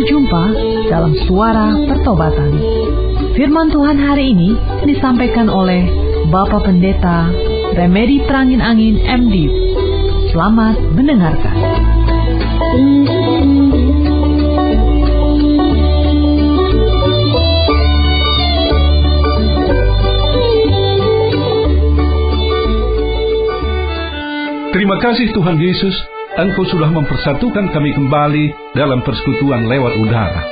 Berjumpa dalam Suara Pertobatan. Firman Tuhan hari ini disampaikan oleh Bapak Pendeta Remedi Perangin Angin MD. Selamat mendengarkan. Terima kasih Tuhan Yesus Engkau sudah mempersatukan kami kembali dalam persekutuan lewat udara.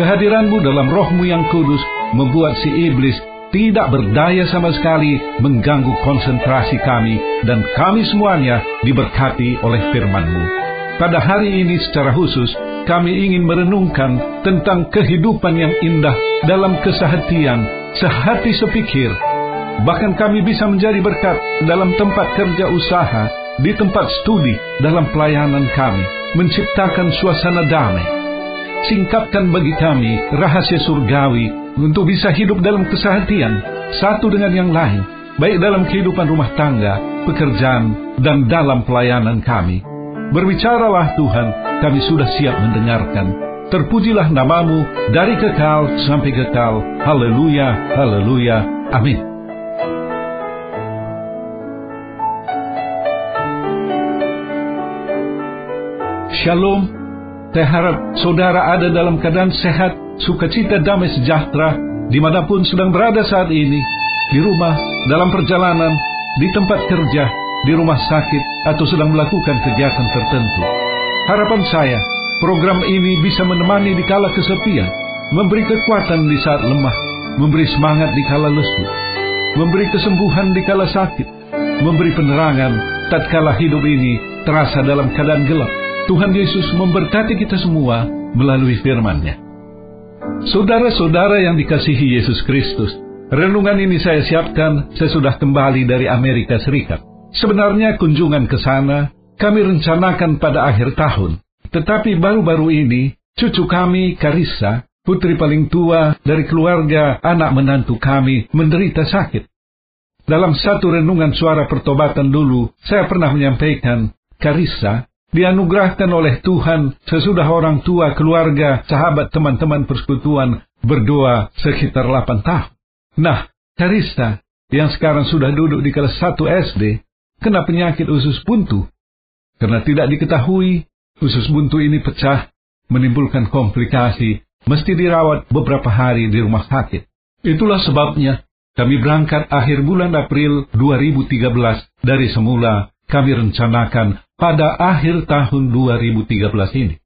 Kehadiranmu dalam rohmu yang kudus membuat si iblis tidak berdaya sama sekali mengganggu konsentrasi kami dan kami semuanya diberkati oleh firmanmu. Pada hari ini secara khusus, kami ingin merenungkan tentang kehidupan yang indah dalam kesehatian, sehati sepikir. Bahkan kami bisa menjadi berkat dalam tempat kerja usaha, di tempat studi dalam pelayanan kami, menciptakan suasana damai. Singkatkan bagi kami rahasia surgawi untuk bisa hidup dalam kesehatian satu dengan yang lain, baik dalam kehidupan rumah tangga, pekerjaan, dan dalam pelayanan kami. Berbicaralah Tuhan, kami sudah siap mendengarkan. Terpujilah namamu dari kekal sampai kekal. Haleluya, haleluya, amin. Shalom. Saya harap saudara ada dalam keadaan sehat, sukacita, damai sejahtera, di mana pun sedang berada saat ini, di rumah, dalam perjalanan, di tempat kerja, di rumah sakit, atau sedang melakukan kegiatan tertentu. Harapan saya, program ini bisa menemani di kala kesepian, memberi kekuatan di saat lemah, memberi semangat di kala lesu, memberi kesembuhan di kala sakit, memberi penerangan tatkala hidup ini terasa dalam keadaan gelap Tuhan Yesus memberkati kita semua melalui firman-Nya. Saudara-saudara yang dikasihi Yesus Kristus, renungan ini saya siapkan sesudah kembali dari Amerika Serikat. Sebenarnya kunjungan ke sana kami rencanakan pada akhir tahun, tetapi baru-baru ini cucu kami Karissa, putri paling tua dari keluarga anak menantu kami, menderita sakit. Dalam satu renungan suara pertobatan dulu, saya pernah menyampaikan, Karissa dianugerahkan oleh Tuhan sesudah orang tua, keluarga, sahabat, teman-teman persekutuan berdoa sekitar 8 tahun. Nah, Karista yang sekarang sudah duduk di kelas 1 SD kena penyakit usus buntu. Karena tidak diketahui, usus buntu ini pecah, menimbulkan komplikasi, mesti dirawat beberapa hari di rumah sakit. Itulah sebabnya kami berangkat akhir bulan April 2013 dari semula kami rencanakan pada akhir tahun 2013 ini.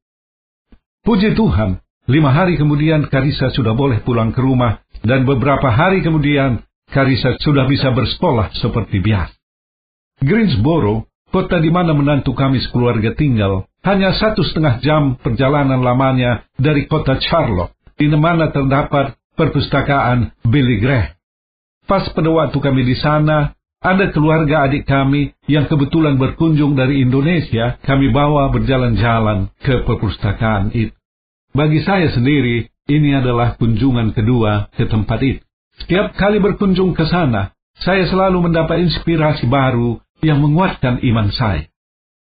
Puji Tuhan, lima hari kemudian Karisa sudah boleh pulang ke rumah dan beberapa hari kemudian Karisa sudah bisa bersekolah seperti biasa. Greensboro, kota di mana menantu kami sekeluarga tinggal, hanya satu setengah jam perjalanan lamanya dari kota Charlotte, di mana terdapat perpustakaan Billy Graham. Pas pada waktu kami di sana, ada keluarga adik kami yang kebetulan berkunjung dari Indonesia, kami bawa berjalan-jalan ke perpustakaan itu. Bagi saya sendiri, ini adalah kunjungan kedua ke tempat itu. Setiap kali berkunjung ke sana, saya selalu mendapat inspirasi baru yang menguatkan iman saya.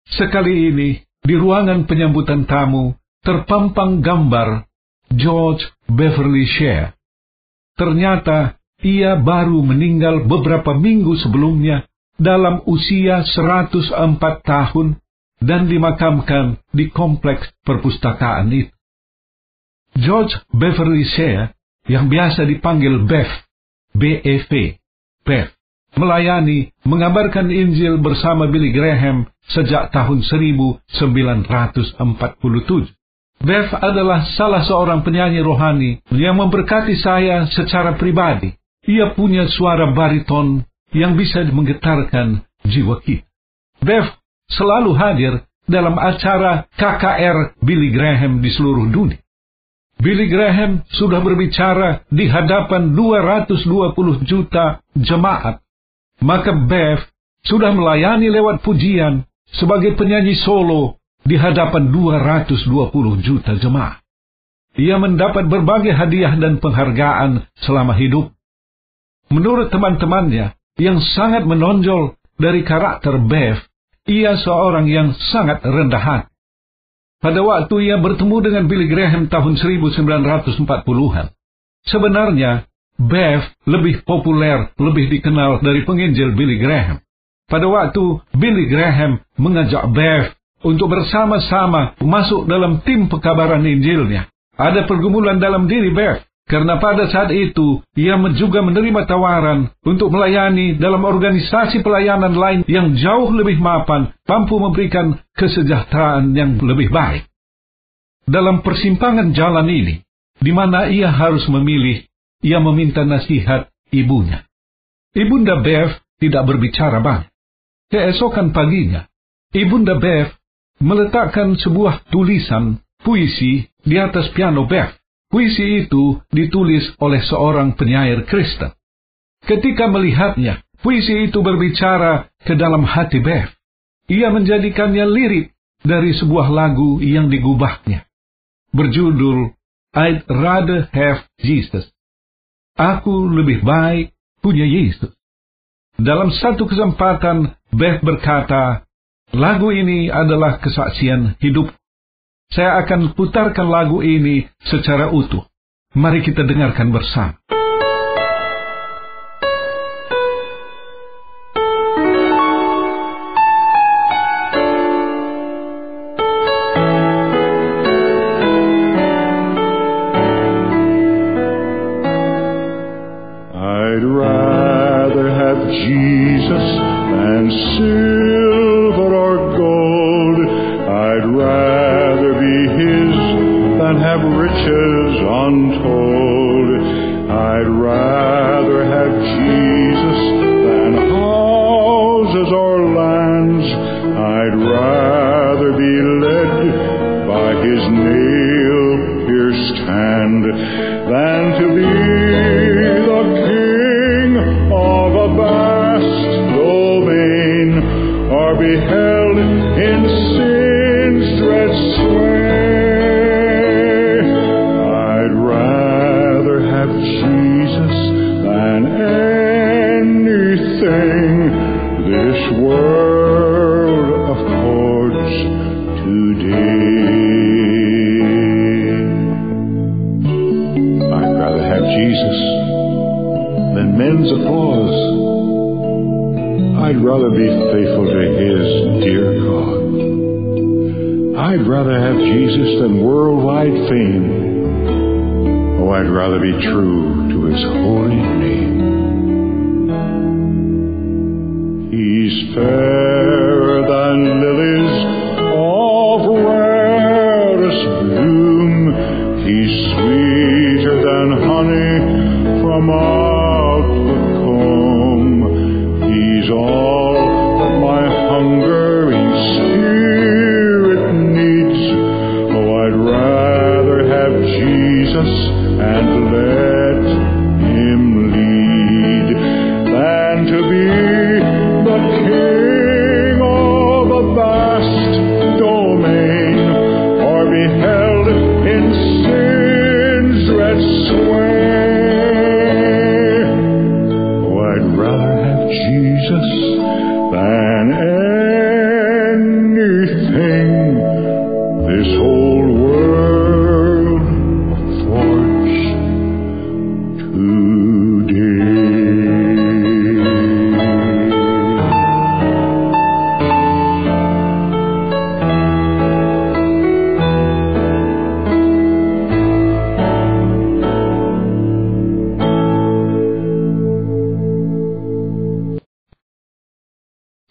Sekali ini, di ruangan penyambutan tamu, terpampang gambar George Beverly Share. Ternyata ia baru meninggal beberapa minggu sebelumnya dalam usia 104 tahun dan dimakamkan di kompleks perpustakaan itu. George Beverly Shea, yang biasa dipanggil Bev, B.E.V., Bev, melayani, mengabarkan Injil bersama Billy Graham sejak tahun 1947. Bev adalah salah seorang penyanyi rohani yang memberkati saya secara pribadi ia punya suara bariton yang bisa menggetarkan jiwa kita. Bev selalu hadir dalam acara KKR Billy Graham di seluruh dunia. Billy Graham sudah berbicara di hadapan 220 juta jemaat. Maka Bev sudah melayani lewat pujian sebagai penyanyi solo di hadapan 220 juta jemaat. Ia mendapat berbagai hadiah dan penghargaan selama hidup Menurut teman-temannya yang sangat menonjol dari karakter Bev, ia seorang yang sangat rendah hati. pada waktu ia bertemu dengan Billy Graham tahun 1940-an. Sebenarnya, Bev lebih populer, lebih dikenal dari penginjil Billy Graham. Pada waktu Billy Graham mengajak Bev untuk bersama-sama masuk dalam tim pekabaran Injilnya. Ada pergumulan dalam diri Bev, karena pada saat itu ia juga menerima tawaran untuk melayani dalam organisasi pelayanan lain yang jauh lebih mapan, mampu memberikan kesejahteraan yang lebih baik. Dalam persimpangan jalan ini, di mana ia harus memilih, ia meminta nasihat ibunya. Ibunda Bev tidak berbicara banyak. Keesokan paginya, Ibunda Bev meletakkan sebuah tulisan puisi di atas piano Bev. Puisi itu ditulis oleh seorang penyair Kristen. Ketika melihatnya, puisi itu berbicara ke dalam hati Bev. Ia menjadikannya lirik dari sebuah lagu yang digubahnya. Berjudul I'd rather have Jesus. Aku lebih baik punya Yesus. Dalam satu kesempatan, Beth berkata, lagu ini adalah kesaksian hidup. Saya akan putarkan lagu ini secara utuh. Mari kita dengarkan bersama. riches untold. I'd rather have Jesus than houses or lands. I'd rather be led by his nail pierced hand than to be the king of a vast domain or be Jesus than men's applause. I'd rather be faithful to His dear God. I'd rather have Jesus than worldwide fame. Oh, I'd rather be true to His holy name. He's fair.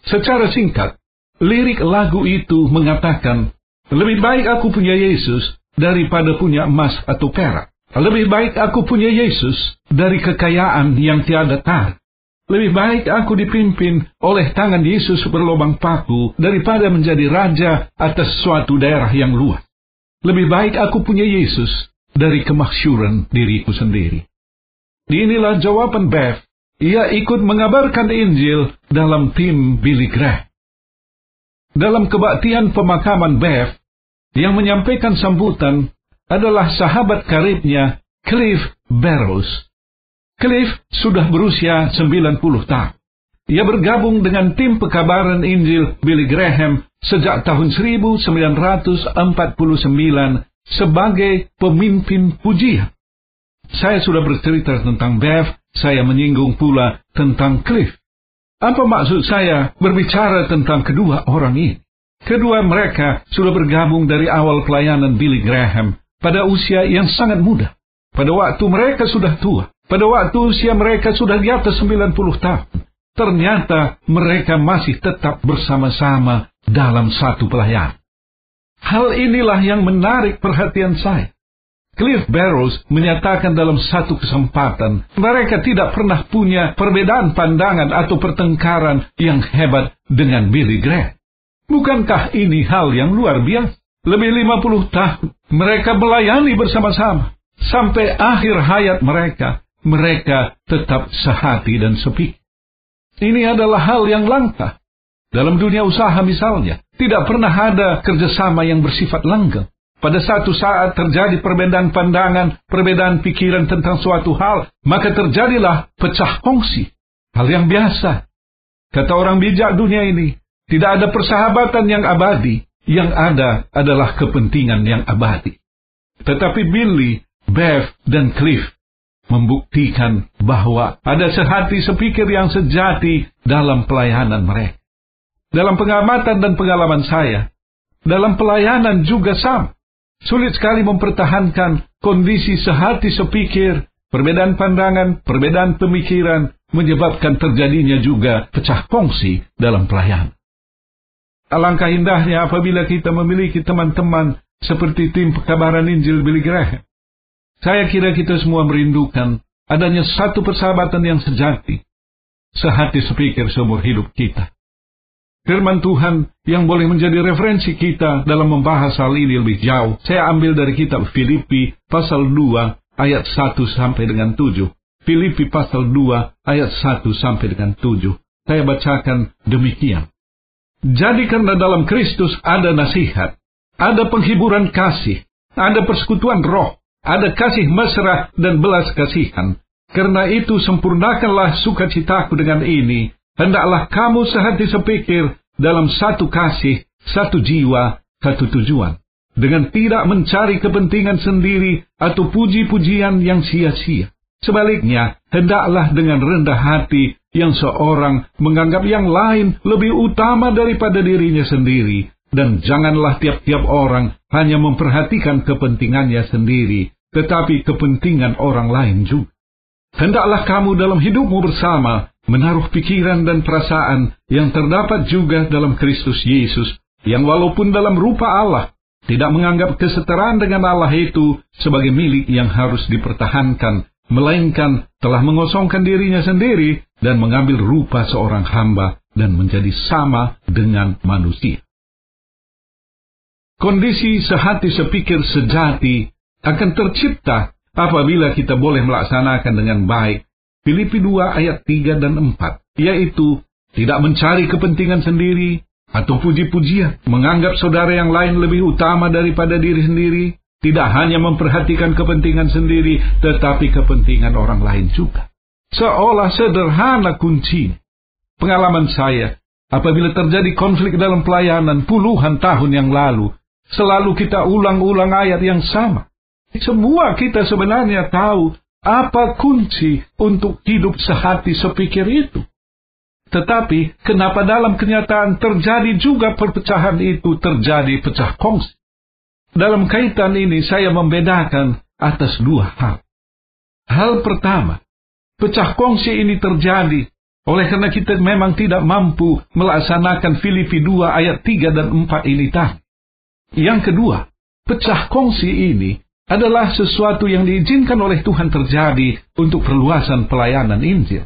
Secara singkat, lirik lagu itu mengatakan, lebih baik aku punya Yesus daripada punya emas atau perak. Lebih baik aku punya Yesus dari kekayaan yang tiada tarik. Lebih baik aku dipimpin oleh tangan Yesus berlobang paku daripada menjadi raja atas suatu daerah yang luas. Lebih baik aku punya Yesus dari kemaksyuran diriku sendiri. Inilah jawaban Beth ia ikut mengabarkan Injil dalam tim Billy Graham. Dalam kebaktian pemakaman Bev, yang menyampaikan sambutan adalah sahabat karibnya Cliff Barrows. Cliff sudah berusia 90 tahun. Ia bergabung dengan tim pekabaran Injil Billy Graham sejak tahun 1949 sebagai pemimpin pujian. Saya sudah bercerita tentang Bev, saya menyinggung pula tentang Cliff. Apa maksud saya berbicara tentang kedua orang ini? Kedua mereka sudah bergabung dari awal pelayanan Billy Graham pada usia yang sangat muda. Pada waktu mereka sudah tua, pada waktu usia mereka sudah di atas 90 tahun ternyata mereka masih tetap bersama-sama dalam satu pelayan. Hal inilah yang menarik perhatian saya. Cliff Barrows menyatakan dalam satu kesempatan, mereka tidak pernah punya perbedaan pandangan atau pertengkaran yang hebat dengan Billy Graham. Bukankah ini hal yang luar biasa? Lebih 50 tahun mereka melayani bersama-sama. Sampai akhir hayat mereka, mereka tetap sehati dan sepik. Ini adalah hal yang langka. Dalam dunia usaha misalnya, tidak pernah ada kerjasama yang bersifat langgeng. Pada satu saat terjadi perbedaan pandangan, perbedaan pikiran tentang suatu hal, maka terjadilah pecah kongsi. Hal yang biasa. Kata orang bijak dunia ini, tidak ada persahabatan yang abadi, yang ada adalah kepentingan yang abadi. Tetapi Billy, Bev, dan Cliff membuktikan bahwa ada sehati sepikir yang sejati dalam pelayanan mereka. Dalam pengamatan dan pengalaman saya, dalam pelayanan juga sama. Sulit sekali mempertahankan kondisi sehati sepikir, perbedaan pandangan, perbedaan pemikiran, menyebabkan terjadinya juga pecah kongsi dalam pelayanan. Alangkah indahnya apabila kita memiliki teman-teman seperti tim pekabaran Injil Billy Graham saya kira kita semua merindukan adanya satu persahabatan yang sejati, sehati sepikir seumur hidup kita. Firman Tuhan yang boleh menjadi referensi kita dalam membahas hal ini lebih jauh, saya ambil dari kitab Filipi pasal 2 ayat 1 sampai dengan 7. Filipi pasal 2 ayat 1 sampai dengan 7. Saya bacakan demikian. Jadi karena dalam Kristus ada nasihat, ada penghiburan kasih, ada persekutuan roh, ada kasih mesra dan belas kasihan. Karena itu sempurnakanlah sukacitaku dengan ini. Hendaklah kamu sehati sepikir dalam satu kasih, satu jiwa, satu tujuan. Dengan tidak mencari kepentingan sendiri atau puji-pujian yang sia-sia. Sebaliknya, hendaklah dengan rendah hati yang seorang menganggap yang lain lebih utama daripada dirinya sendiri, dan janganlah tiap-tiap orang hanya memperhatikan kepentingannya sendiri, tetapi kepentingan orang lain juga. Hendaklah kamu dalam hidupmu bersama menaruh pikiran dan perasaan yang terdapat juga dalam Kristus Yesus, yang walaupun dalam rupa Allah, tidak menganggap kesetaraan dengan Allah itu sebagai milik yang harus dipertahankan, melainkan telah mengosongkan dirinya sendiri dan mengambil rupa seorang hamba dan menjadi sama dengan manusia. Kondisi sehati sepikir sejati akan tercipta apabila kita boleh melaksanakan dengan baik Filipi 2 ayat 3 dan 4, yaitu tidak mencari kepentingan sendiri atau puji-pujian, menganggap saudara yang lain lebih utama daripada diri sendiri, tidak hanya memperhatikan kepentingan sendiri, tetapi kepentingan orang lain juga. Seolah sederhana kunci. Pengalaman saya, apabila terjadi konflik dalam pelayanan puluhan tahun yang lalu, selalu kita ulang-ulang ayat yang sama. Semua kita sebenarnya tahu apa kunci untuk hidup sehati sepikir itu. Tetapi kenapa dalam kenyataan terjadi juga perpecahan itu terjadi pecah kongsi? Dalam kaitan ini saya membedakan atas dua hal. Hal pertama, pecah kongsi ini terjadi oleh karena kita memang tidak mampu melaksanakan Filipi 2 ayat 3 dan 4 ini tadi. Yang kedua, pecah kongsi ini adalah sesuatu yang diizinkan oleh Tuhan terjadi untuk perluasan pelayanan Injil.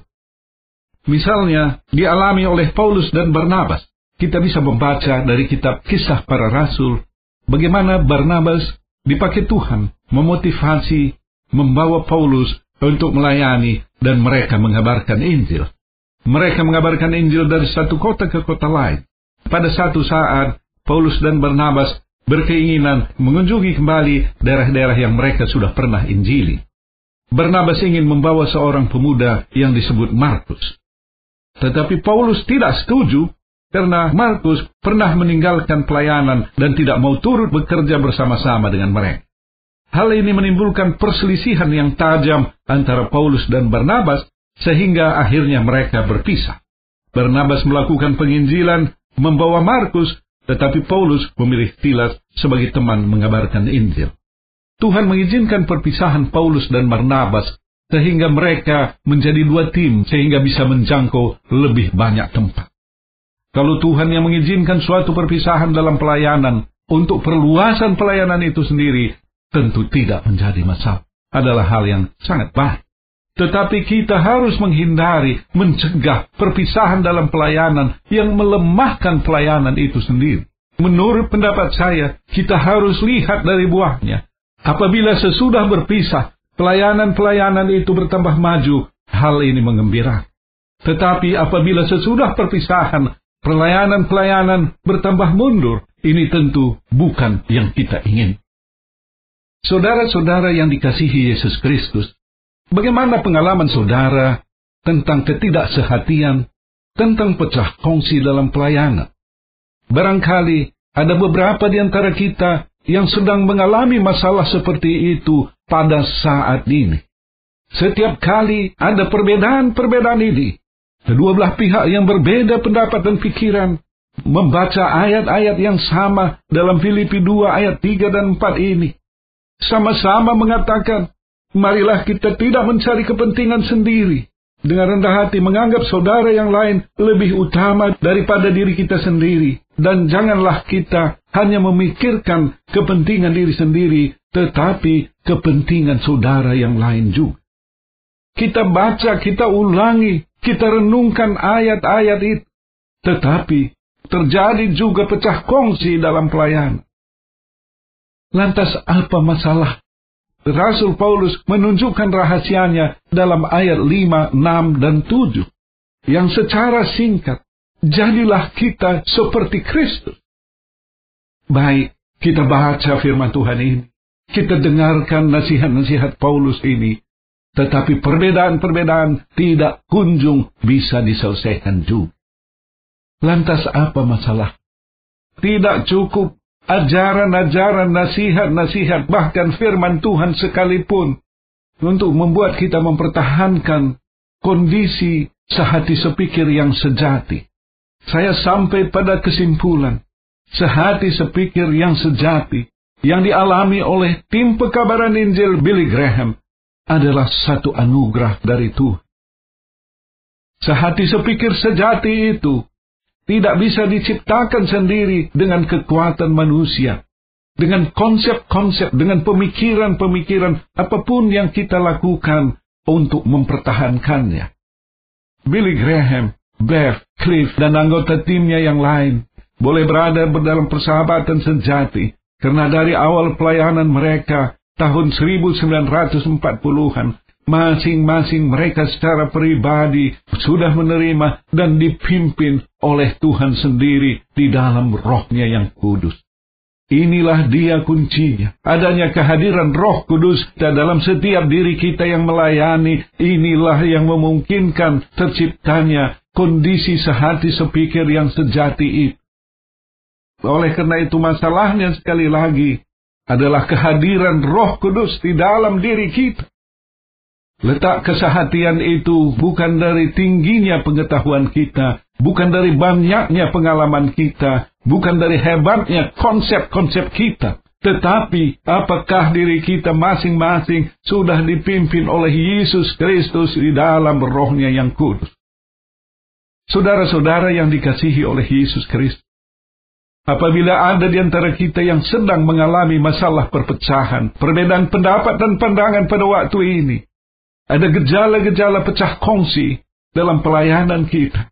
Misalnya, dialami oleh Paulus dan Barnabas. Kita bisa membaca dari kitab kisah para rasul, bagaimana Barnabas dipakai Tuhan memotivasi, membawa Paulus untuk melayani dan mereka mengabarkan Injil. Mereka mengabarkan Injil dari satu kota ke kota lain. Pada satu saat, Paulus dan Barnabas berkeinginan mengunjungi kembali daerah-daerah yang mereka sudah pernah injili. Barnabas ingin membawa seorang pemuda yang disebut Markus. Tetapi Paulus tidak setuju karena Markus pernah meninggalkan pelayanan dan tidak mau turut bekerja bersama-sama dengan mereka. Hal ini menimbulkan perselisihan yang tajam antara Paulus dan Barnabas sehingga akhirnya mereka berpisah. Barnabas melakukan penginjilan membawa Markus, tetapi Paulus memilih Silas sebagai teman mengabarkan Injil. Tuhan mengizinkan perpisahan Paulus dan Barnabas sehingga mereka menjadi dua tim sehingga bisa menjangkau lebih banyak tempat. Kalau Tuhan yang mengizinkan suatu perpisahan dalam pelayanan untuk perluasan pelayanan itu sendiri tentu tidak menjadi masalah. Adalah hal yang sangat baik. Tetapi kita harus menghindari, mencegah perpisahan dalam pelayanan yang melemahkan pelayanan itu sendiri. Menurut pendapat saya, kita harus lihat dari buahnya. Apabila sesudah berpisah, pelayanan-pelayanan itu bertambah maju, hal ini mengembirakan. Tetapi apabila sesudah perpisahan, pelayanan-pelayanan bertambah mundur, ini tentu bukan yang kita ingin. Saudara-saudara yang dikasihi Yesus Kristus, Bagaimana pengalaman saudara tentang ketidaksehatian, tentang pecah kongsi dalam pelayanan? Barangkali ada beberapa di antara kita yang sedang mengalami masalah seperti itu pada saat ini. Setiap kali ada perbedaan-perbedaan ini, kedua belah pihak yang berbeda pendapat dan pikiran membaca ayat-ayat yang sama dalam Filipi 2 ayat 3 dan 4 ini. Sama-sama mengatakan, Marilah kita tidak mencari kepentingan sendiri. Dengan rendah hati menganggap saudara yang lain lebih utama daripada diri kita sendiri. Dan janganlah kita hanya memikirkan kepentingan diri sendiri, tetapi kepentingan saudara yang lain juga. Kita baca, kita ulangi, kita renungkan ayat-ayat itu. Tetapi terjadi juga pecah kongsi dalam pelayanan. Lantas apa masalah Rasul Paulus menunjukkan rahasianya dalam ayat 5, 6, dan 7. Yang secara singkat, jadilah kita seperti Kristus. Baik, kita baca firman Tuhan ini. Kita dengarkan nasihat-nasihat Paulus ini. Tetapi perbedaan-perbedaan tidak kunjung bisa diselesaikan juga. Lantas apa masalah? Tidak cukup ajaran-ajaran, nasihat-nasihat, bahkan firman Tuhan sekalipun untuk membuat kita mempertahankan kondisi sehati sepikir yang sejati. Saya sampai pada kesimpulan, sehati sepikir yang sejati yang dialami oleh tim pekabaran Injil Billy Graham adalah satu anugerah dari Tuhan. Sehati sepikir sejati itu tidak bisa diciptakan sendiri dengan kekuatan manusia. Dengan konsep-konsep, dengan pemikiran-pemikiran apa pun yang kita lakukan untuk mempertahankannya. Billy Graham, Beth, Cliff, dan anggota timnya yang lain boleh berada dalam persahabatan sejati karena dari awal pelayanan mereka tahun 1940-an Masing-masing mereka secara pribadi sudah menerima dan dipimpin oleh Tuhan sendiri di dalam rohnya yang kudus. Inilah dia kuncinya. Adanya kehadiran roh kudus dalam setiap diri kita yang melayani. Inilah yang memungkinkan terciptanya kondisi sehati sepikir yang sejati itu. Oleh karena itu masalahnya sekali lagi adalah kehadiran roh kudus di dalam diri kita. Letak kesehatian itu bukan dari tingginya pengetahuan kita, bukan dari banyaknya pengalaman kita, bukan dari hebatnya konsep-konsep kita. Tetapi apakah diri kita masing-masing sudah dipimpin oleh Yesus Kristus di dalam rohnya yang kudus? Saudara-saudara yang dikasihi oleh Yesus Kristus, apabila ada di antara kita yang sedang mengalami masalah perpecahan, perbedaan pendapat dan pandangan pada waktu ini, ada gejala-gejala pecah kongsi dalam pelayanan kita.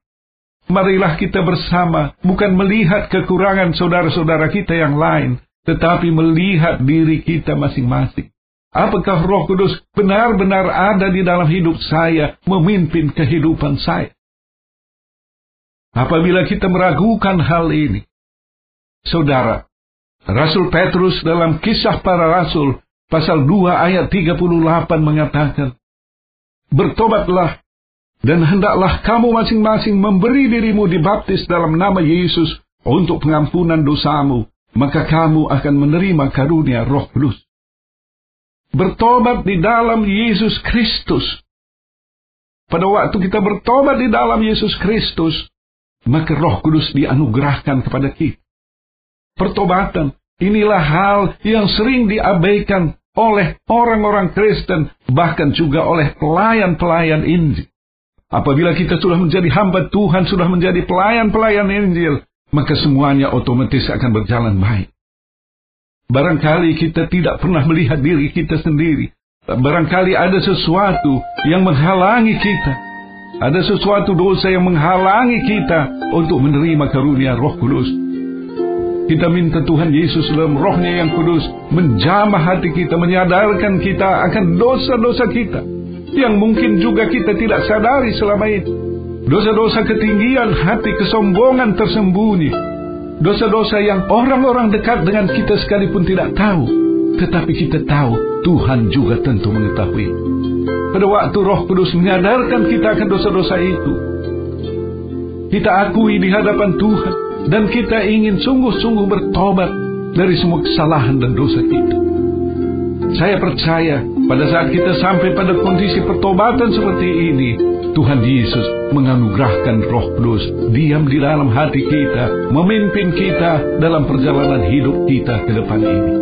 Marilah kita bersama bukan melihat kekurangan saudara-saudara kita yang lain, tetapi melihat diri kita masing-masing. Apakah Roh Kudus benar-benar ada di dalam hidup saya, memimpin kehidupan saya? Apabila kita meragukan hal ini, saudara, Rasul Petrus dalam kisah para rasul, pasal 2 ayat 38 mengatakan, Bertobatlah Dan hendaklah kamu masing-masing memberi dirimu dibaptis dalam nama Yesus untuk pengampunan dosamu, maka kamu akan menerima karunia roh kudus. Bertobat di dalam Yesus Kristus. Pada waktu kita bertobat di dalam Yesus Kristus, maka roh kudus dianugerahkan kepada kita. Pertobatan, inilah hal yang sering diabaikan oleh orang-orang Kristen, bahkan juga oleh pelayan-pelayan Injil. Apabila kita sudah menjadi hamba Tuhan, sudah menjadi pelayan-pelayan Injil, maka semuanya otomatis akan berjalan baik. Barangkali kita tidak pernah melihat diri kita sendiri. Barangkali ada sesuatu yang menghalangi kita. Ada sesuatu dosa yang menghalangi kita untuk menerima karunia roh kudus. Kita minta Tuhan Yesus dalam rohnya yang kudus menjamah hati kita, menyadarkan kita akan dosa-dosa kita. Yang mungkin juga kita tidak sadari selama itu. Dosa-dosa ketinggian hati, kesombongan tersembunyi. Dosa-dosa yang orang-orang dekat dengan kita sekalipun tidak tahu. Tetapi kita tahu Tuhan juga tentu mengetahui. Pada waktu roh kudus menyadarkan kita akan dosa-dosa itu. Kita akui di hadapan Tuhan. Dan kita ingin sungguh-sungguh bertobat dari semua kesalahan dan dosa kita. Saya percaya pada saat kita sampai pada kondisi pertobatan seperti ini, Tuhan Yesus menganugerahkan roh kudus diam di dalam hati kita, memimpin kita dalam perjalanan hidup kita ke depan ini.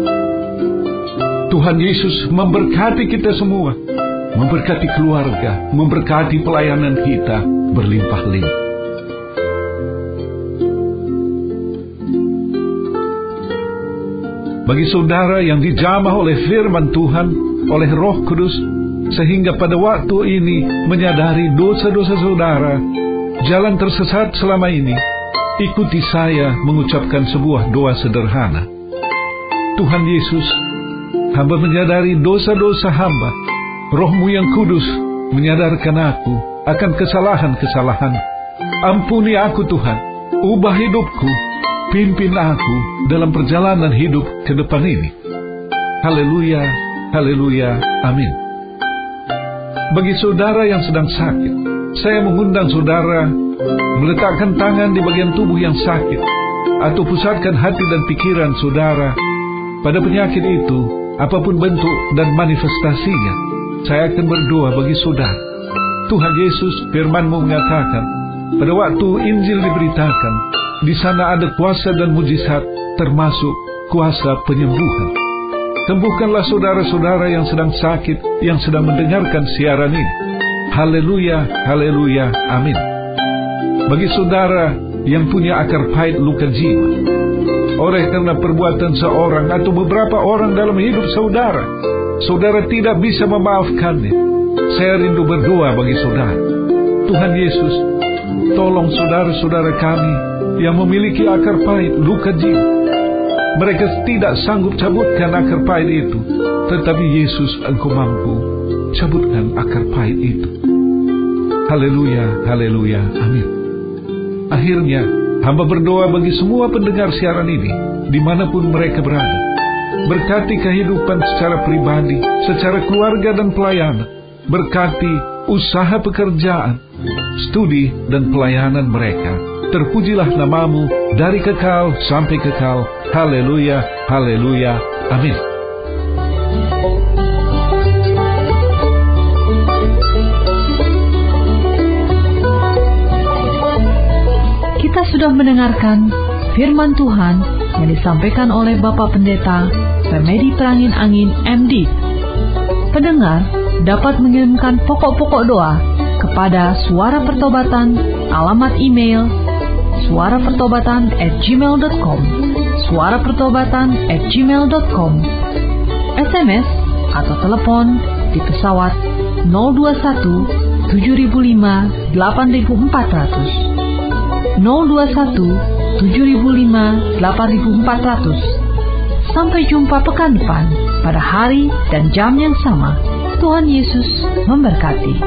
Tuhan Yesus memberkati kita semua, memberkati keluarga, memberkati pelayanan kita berlimpah-limpah. Bagi saudara yang dijamah oleh firman Tuhan, oleh roh kudus, sehingga pada waktu ini menyadari dosa-dosa saudara, jalan tersesat selama ini, ikuti saya mengucapkan sebuah doa sederhana. Tuhan Yesus, hamba menyadari dosa-dosa hamba, rohmu yang kudus menyadarkan aku akan kesalahan-kesalahan. Ampuni aku Tuhan, ubah hidupku, pimpin aku dalam perjalanan hidup ke depan ini. Haleluya, haleluya, amin. Bagi saudara yang sedang sakit, saya mengundang saudara meletakkan tangan di bagian tubuh yang sakit atau pusatkan hati dan pikiran saudara pada penyakit itu, apa pun bentuk dan manifestasinya. Saya akan berdoa bagi saudara. Tuhan Yesus firman-Mu mengatakan, pada waktu Injil diberitakan, di sana ada kuasa dan mujizat termasuk kuasa penyembuhan. Sembuhkanlah saudara-saudara yang sedang sakit, yang sedang mendengarkan siaran ini. Haleluya, haleluya, amin. Bagi saudara yang punya akar pahit luka jiwa, oleh karena perbuatan seorang atau beberapa orang dalam hidup saudara, saudara tidak bisa memaafkannya. Saya rindu berdoa bagi saudara. Tuhan Yesus, tolong saudara-saudara kami yang memiliki akar pahit luka jiwa mereka tidak sanggup cabutkan akar pahit itu. Tetapi Yesus engkau mampu cabutkan akar pahit itu. Haleluya, haleluya, amin. Akhirnya, hamba berdoa bagi semua pendengar siaran ini, di mana pun mereka berada. Berkati kehidupan secara pribadi, secara keluarga dan pelayanan. Berkati usaha pekerjaan, studi dan pelayanan mereka Terpujilah namamu dari kekal sampai kekal. Haleluya, haleluya, amin. Kita sudah mendengarkan firman Tuhan yang disampaikan oleh Bapak Pendeta Remedi Perangin Angin MD. Pendengar dapat mengirimkan pokok-pokok doa kepada Suara Pertobatan, alamat email suara pertobatan at gmail.com suara pertobatan at gmail.com SMS atau telepon di pesawat 021 7005 8400 021 7005 8400 Sampai jumpa pekan depan pada hari dan jam yang sama. Tuhan Yesus memberkati.